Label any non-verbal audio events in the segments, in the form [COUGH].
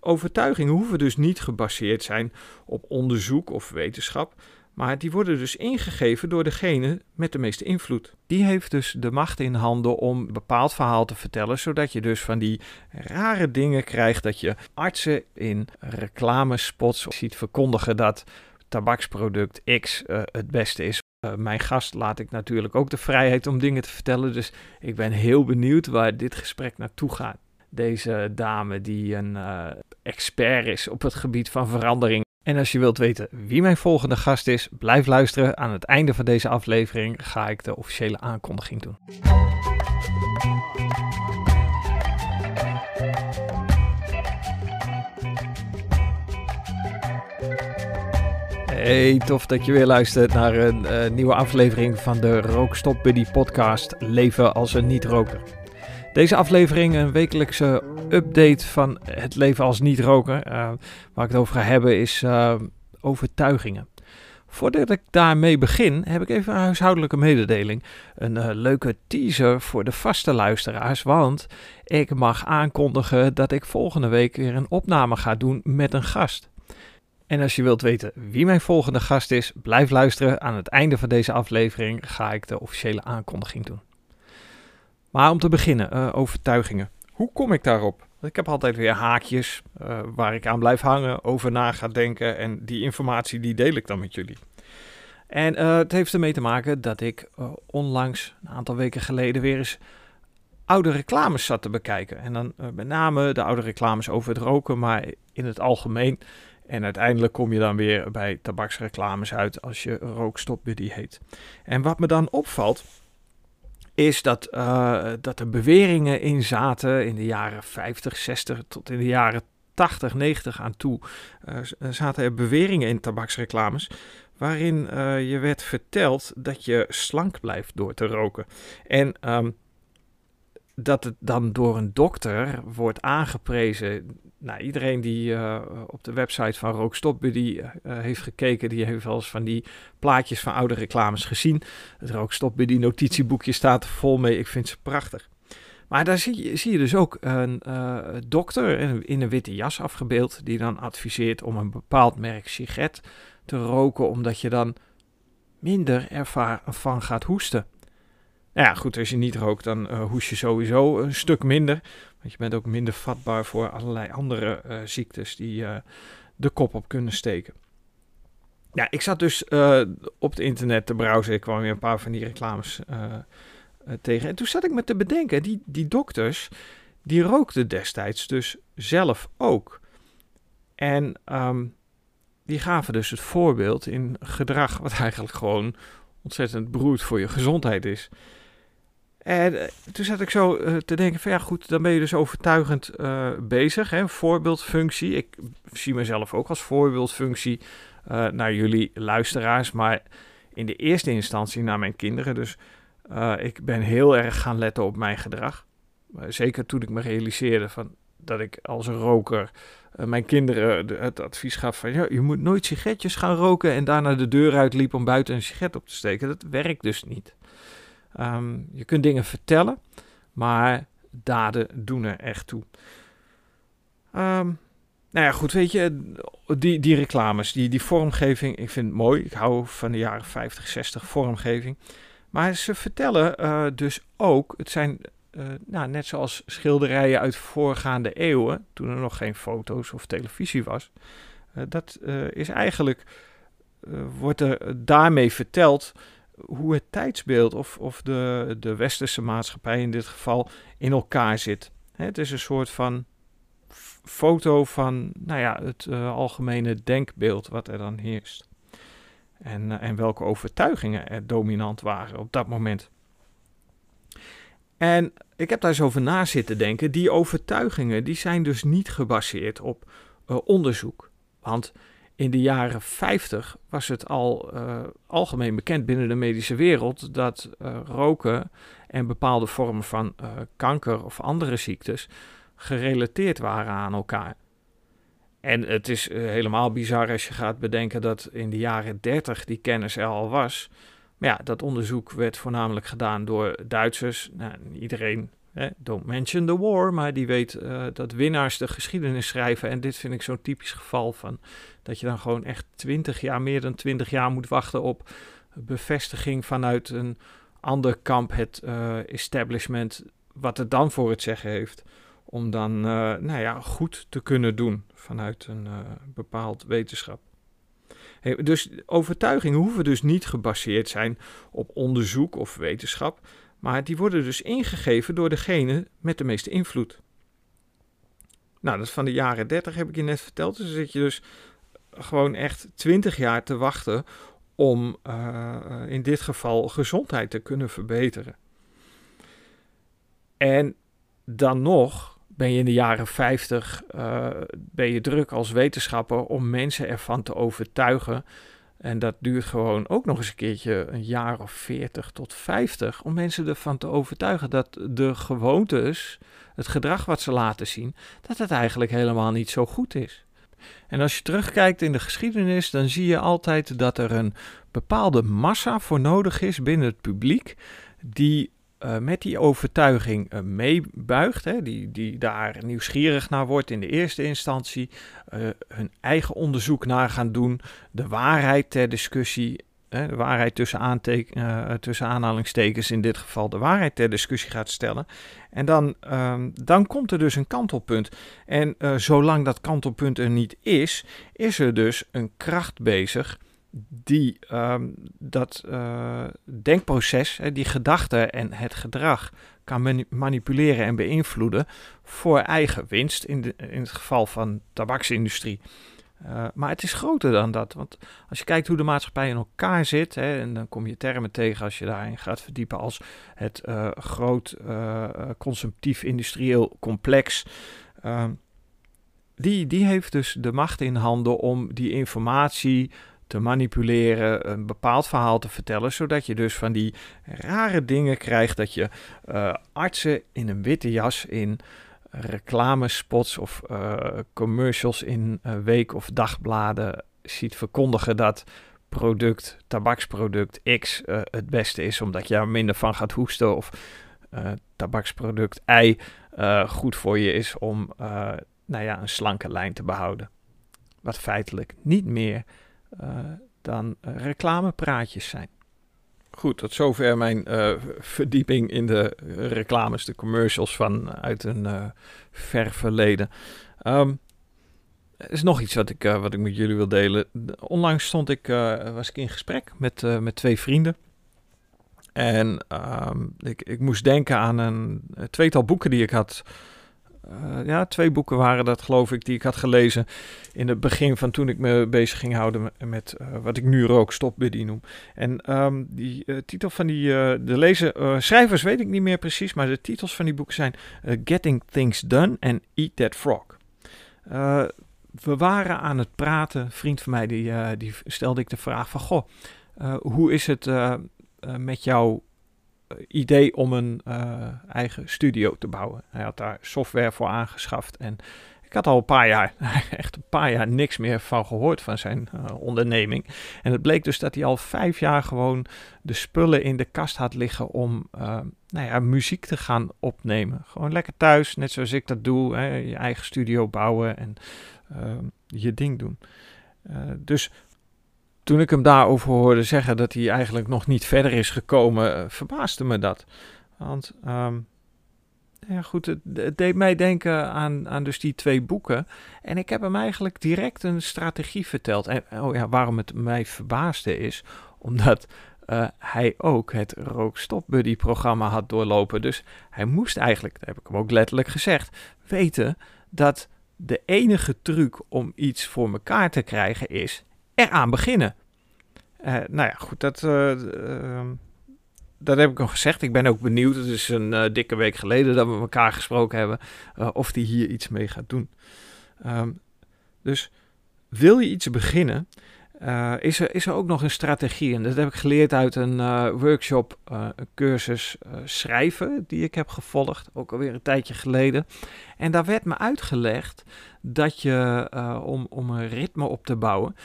Overtuigingen hoeven dus niet gebaseerd zijn op onderzoek of wetenschap, maar die worden dus ingegeven door degene met de meeste invloed. Die heeft dus de macht in handen om een bepaald verhaal te vertellen, zodat je dus van die rare dingen krijgt dat je artsen in reclamespots ziet verkondigen dat tabaksproduct X uh, het beste is. Uh, mijn gast laat ik natuurlijk ook de vrijheid om dingen te vertellen, dus ik ben heel benieuwd waar dit gesprek naartoe gaat. Deze dame die een uh, expert is op het gebied van verandering en als je wilt weten wie mijn volgende gast is, blijf luisteren. Aan het einde van deze aflevering ga ik de officiële aankondiging doen. Hey, tof dat je weer luistert naar een uh, nieuwe aflevering van de Rookstop Buddy podcast Leven als een niet-roker. Deze aflevering een wekelijkse update van het leven als niet-roker. Uh, waar ik het over ga hebben is uh, overtuigingen. Voordat ik daarmee begin, heb ik even een huishoudelijke mededeling. Een uh, leuke teaser voor de vaste luisteraars, want ik mag aankondigen dat ik volgende week weer een opname ga doen met een gast. En als je wilt weten wie mijn volgende gast is, blijf luisteren. Aan het einde van deze aflevering ga ik de officiële aankondiging doen. Maar om te beginnen, uh, overtuigingen. Hoe kom ik daarop? Ik heb altijd weer haakjes uh, waar ik aan blijf hangen, over na ga denken en die informatie die deel ik dan met jullie. En uh, het heeft ermee te maken dat ik onlangs, een aantal weken geleden, weer eens oude reclames zat te bekijken. En dan met name de oude reclames over het roken, maar in het algemeen. En uiteindelijk kom je dan weer bij tabaksreclames uit als je rookstopbuddy heet. En wat me dan opvalt, is dat, uh, dat er beweringen in zaten in de jaren 50, 60 tot in de jaren 80, 90 aan toe. Uh, zaten er beweringen in tabaksreclames waarin je werd verteld dat je slank blijft door te roken. En um, dat het dan door een dokter wordt aangeprezen. Nou, iedereen die uh, op de website van Rookstop Buddy uh, heeft gekeken, die heeft wel eens van die plaatjes van oude reclames gezien. Het Rookstop Buddy notitieboekje staat vol mee. Ik vind ze prachtig. Maar daar zie je, zie je dus ook een dokter in, in een witte jas afgebeeld, die dan adviseert om een bepaald merk sigaret te roken, omdat je dan minder ervan gaat hoesten. Nou ja, goed, als je niet rookt, dan uh, hoes je sowieso een stuk minder. Want je bent ook minder vatbaar voor allerlei andere uh, ziektes die uh, de kop op kunnen steken. Ja, ik zat dus op het internet te browsen. Ik kwam weer een paar van die reclames tegen. En toen zat ik me te bedenken, die, die dokters, die rookten destijds dus zelf ook. En um, die gaven dus het voorbeeld in gedrag wat [LAUGHS] eigenlijk gewoon ontzettend broed voor je gezondheid is. En uh, toen zat ik zo uh, te denken van ja goed, dan ben je dus overtuigend uh, bezig. Hè? Voorbeeldfunctie. Ik zie mezelf ook als voorbeeldfunctie naar jullie luisteraars. Maar in de eerste instantie naar mijn kinderen. Dus ik ben heel erg gaan letten op mijn gedrag. zeker toen ik me realiseerde van, dat ik als een roker mijn kinderen het advies gaf van ja, je moet nooit sigaretjes gaan roken en daarna de deur uitliep om buiten een sigaret op te steken. Dat werkt dus niet. Um, je kunt dingen vertellen, maar daden doen er echt toe. Um, nou ja, goed, weet je, die, die reclames, die, die vormgeving, ik vind het mooi. Ik hou van de jaren 50, 60 vormgeving. Maar ze vertellen uh, dus ook, het zijn uh, nou, net zoals schilderijen uit voorgaande eeuwen, toen er nog geen foto's of televisie was. Uh, dat is eigenlijk, wordt er daarmee verteld hoe het tijdsbeeld of, of de, de westerse maatschappij in dit geval in elkaar zit. Het is een soort van foto van nou ja, het uh, algemene denkbeeld wat er dan heerst. En, uh, en welke overtuigingen er dominant waren op dat moment. En ik heb daar eens over na zitten denken. Die overtuigingen die zijn dus niet gebaseerd op uh, onderzoek. Want in de jaren 50 was het al uh, algemeen bekend binnen de medische wereld dat uh, roken en bepaalde vormen van uh, kanker of andere ziektes gerelateerd waren aan elkaar. En het is helemaal bizar als je gaat bedenken dat in de jaren 30 die kennis er al was. Maar ja, dat onderzoek werd voornamelijk gedaan door Duitsers. Nou, iedereen don't mention the war, maar die weet uh, dat winnaars de geschiedenis schrijven. En dit vind ik zo'n typisch geval van dat je dan gewoon echt twintig jaar, meer dan twintig jaar moet wachten op bevestiging vanuit een ander kamp, het uh, establishment, wat het dan voor het zeggen heeft. Om dan uh, nou ja, goed te kunnen doen vanuit een bepaald wetenschap. Hey, dus overtuigingen hoeven dus niet gebaseerd zijn op onderzoek of wetenschap, maar die worden dus ingegeven door degene met de meeste invloed. Nou, dat is van de jaren 30 heb ik je net verteld. Dus zit je dus gewoon echt 20 jaar te wachten om uh, in dit geval gezondheid te kunnen verbeteren. En dan nog ben je in de jaren 50 uh, eh, ben je druk als wetenschapper om mensen ervan te overtuigen en dat duurt gewoon ook nog eens een keertje een jaar of 40 tot 50 om mensen ervan te overtuigen dat de gewoontes, het gedrag wat ze laten zien, dat het eigenlijk helemaal niet zo goed is. En als je terugkijkt in de geschiedenis, dan zie je altijd dat er een bepaalde massa voor nodig is binnen het publiek die uh, met die overtuiging uh, meebuigt, die, die daar nieuwsgierig naar wordt in de eerste instantie, uh, hun eigen onderzoek naar gaan doen, de waarheid ter discussie, hè, de waarheid tussen, tussen aanhalingstekens in dit geval, de waarheid ter discussie gaat stellen. En dan, ehm, dan komt er dus een kantelpunt. En zolang dat kantelpunt er niet is, is er dus een kracht bezig die um, dat uh, denkproces, die gedachten en het gedrag kan manipuleren en beïnvloeden voor eigen winst, in, de, in het geval van tabaksindustrie. Uh, maar het is groter dan dat, want als je kijkt hoe de maatschappij in elkaar zit, hè, en dan kom je termen tegen als je daarin gaat verdiepen als het uh, groot consumptief industrieel complex. Ehm, die, die heeft dus de macht in handen om die informatie te manipuleren, een bepaald verhaal te vertellen, zodat je dus van die rare dingen krijgt dat je uh, artsen in een witte jas in reclamespots of uh, commercials in uh, week- of dagbladen ziet verkondigen dat product, tabaksproduct X het beste is, omdat je er minder van gaat hoesten of tabaksproduct Y goed voor je is om nou ja, een slanke lijn te behouden. Wat feitelijk niet meer dan uh, reclamepraatjes zijn. Goed, tot zover mijn uh, verdieping in de reclames, de commercials van uit een ver verleden. Um, er is nog iets wat ik, wat ik met jullie wil delen. Onlangs stond ik, was ik in gesprek met, met twee vrienden. En um, ik, ik moest denken aan een tweetal boeken die ik had uh, ja, twee boeken waren dat, geloof ik, die ik had gelezen in het begin van toen ik me bezig ging houden met, uh, wat ik nu rook stopbuddy noem. En um, die uh, titel van die, de lezer, schrijvers weet ik niet meer precies, maar de titels van die boeken zijn Getting Things Done en Eat That Frog. we waren aan het praten, vriend van mij, die, die stelde ik de vraag van, goh, hoe is het met jouw eh, idee om een uh, eigen studio te bouwen. Hij had daar software voor aangeschaft en ik had al een paar jaar, [LAUGHS] echt een paar jaar niks meer van gehoord van zijn uh, onderneming. En het bleek dus dat hij al vijf jaar gewoon de spullen in de kast had liggen om uh, nou ja, muziek te gaan opnemen. Gewoon lekker thuis, net zoals ik dat doe. Hè, je eigen studio bouwen en je ding doen. dus toen ik hem daarover hoorde zeggen dat hij eigenlijk nog niet verder is gekomen, uh, verbaasde me dat. Want um, ja, goed, het, deed mij denken aan, aan dus die twee boeken. En ik heb hem eigenlijk direct een strategie verteld. En oh ja, waarom het mij verbaasde is, omdat uh, hij ook het Rookstop Buddy programma had doorlopen. Dus hij moest eigenlijk, dat heb ik hem ook letterlijk gezegd, weten dat de enige truc om iets voor elkaar te krijgen is eraan beginnen. Uh, nou ja, goed, dat, uh, uh, dat heb ik al gezegd. Ik ben ook benieuwd, het is een eh, dikke week geleden dat we elkaar gesproken hebben, of hij hier iets mee gaat doen. Um, dus wil je iets beginnen, is, er, is er ook nog een strategie. En dat heb ik geleerd uit een workshop, cursus schrijven, die ik heb gevolgd, ook alweer een tijdje geleden. En daar werd me uitgelegd dat je, om, om een ritme op te bouwen,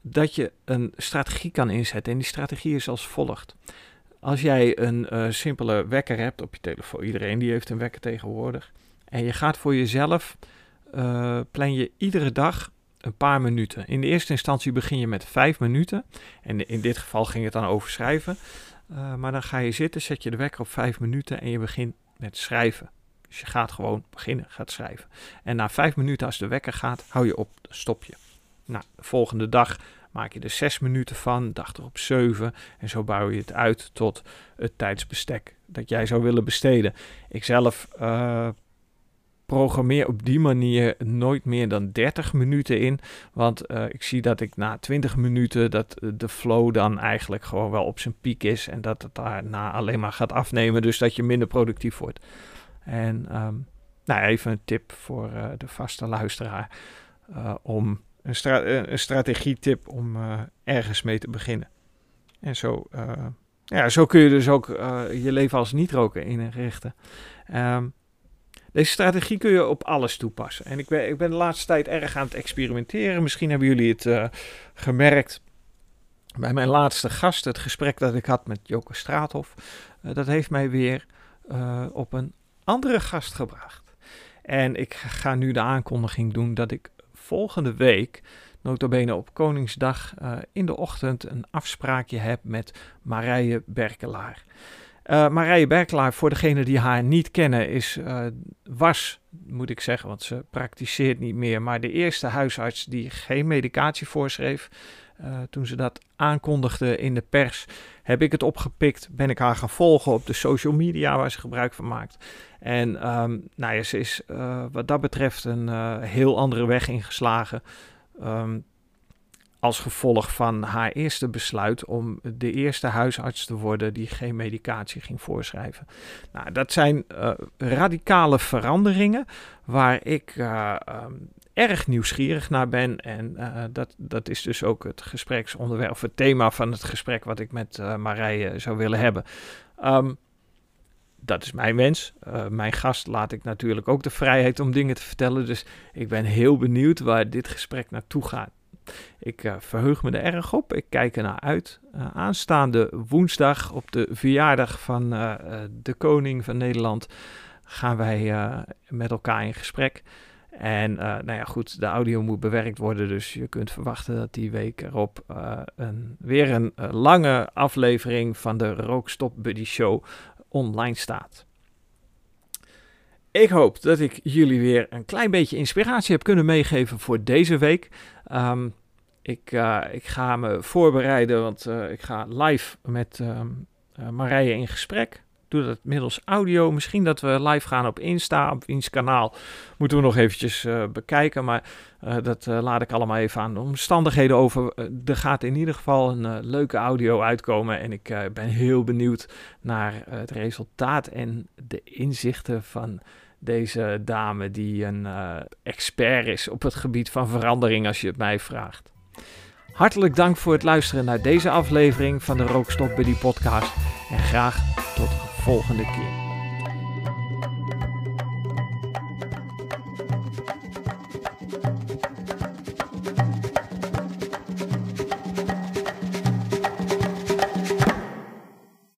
dat je een strategie kan inzetten. En die strategie is als volgt. Als jij een uh, simpele wekker hebt op je telefoon, iedereen die heeft een wekker tegenwoordig, en je gaat voor jezelf, uh, plan je iedere dag een paar minuten. In de eerste instantie begin je met vijf minuten. En in dit geval ging het dan over schrijven. Uh, maar dan ga je zitten, zet je de wekker op vijf minuten en je begint met schrijven. Dus je gaat gewoon beginnen, gaat schrijven. En na vijf minuten als de wekker gaat, hou je op, stop je. Nou, de volgende dag maak je er zes minuten van, dag erop zeven. En zo bouw je het uit tot het tijdsbestek dat jij zou willen besteden. Ik zelf uh, programmeer op die manier nooit meer dan 30 minuten in. Want uh, ik zie dat ik na 20 minuten dat de flow dan eigenlijk gewoon wel op zijn piek is. En dat het daarna alleen maar gaat afnemen. Dus dat je minder productief wordt. En um, nou, even een tip voor de vaste luisteraar. Om een, stra een strategietip om ergens mee te beginnen. En zo, ja, zo kun je dus ook je leven als niet-roker inrichten. Um, deze strategie kun je op alles toepassen. En ik ben, ik ben de laatste tijd erg aan het experimenteren. Misschien hebben jullie het gemerkt bij mijn laatste gast, het gesprek dat ik had met Joke Straathof. Dat heeft mij weer op een andere gast gebracht. En ik ga nu de aankondiging doen dat ik volgende week, notabene op Koningsdag, in de ochtend een afspraakje heb met Marije Berkelaar. Uh, Marije Berklaar, voor degenen die haar niet kennen, is, uh, was, moet ik zeggen, want ze praktiseert niet meer, maar de eerste huisarts die geen medicatie voorschreef. Uh, toen ze dat aankondigde in de pers, heb ik het opgepikt, ben ik haar gaan volgen op de social media waar ze gebruik van maakt. En um, nou ja, ze is wat dat betreft een heel andere weg ingeslagen. Um, als gevolg van haar eerste besluit om de eerste huisarts te worden die geen medicatie ging voorschrijven. Nou, dat zijn radicale veranderingen waar ik um, erg nieuwsgierig naar ben. En uh, dat, dat is dus ook het gespreksonderwerp, of het thema van het gesprek wat ik met Marije zou willen hebben. Um, dat is mijn wens. Uh, mijn gast laat ik natuurlijk ook de vrijheid om dingen te vertellen. Dus ik ben heel benieuwd waar dit gesprek naartoe gaat. Ik verheug me er erg op. Ik kijk er naar uit. Aanstaande woensdag op de verjaardag van de koning van Nederland gaan wij met elkaar in gesprek. En nou ja, goed, de audio moet bewerkt worden, dus je kunt verwachten dat die week erop een, weer een lange aflevering van de Rookstop Buddy Show online staat. Ik hoop dat ik jullie weer een klein beetje inspiratie heb kunnen meegeven voor deze week. Um, ik, ik ga me voorbereiden, want ik ga live met uh, Marije in gesprek. Doe dat middels audio. Misschien dat we live gaan op Insta, op wiens kanaal. Moeten we nog eventjes bekijken. Maar dat laat ik allemaal even aan de omstandigheden over. er gaat in ieder geval een leuke audio uitkomen. En ik ben heel benieuwd naar het resultaat en de inzichten van deze dame die een expert is op het gebied van verandering, als je het mij vraagt. Hartelijk dank voor het luisteren naar deze aflevering van de Rookstop Buddy podcast en graag volgende keer.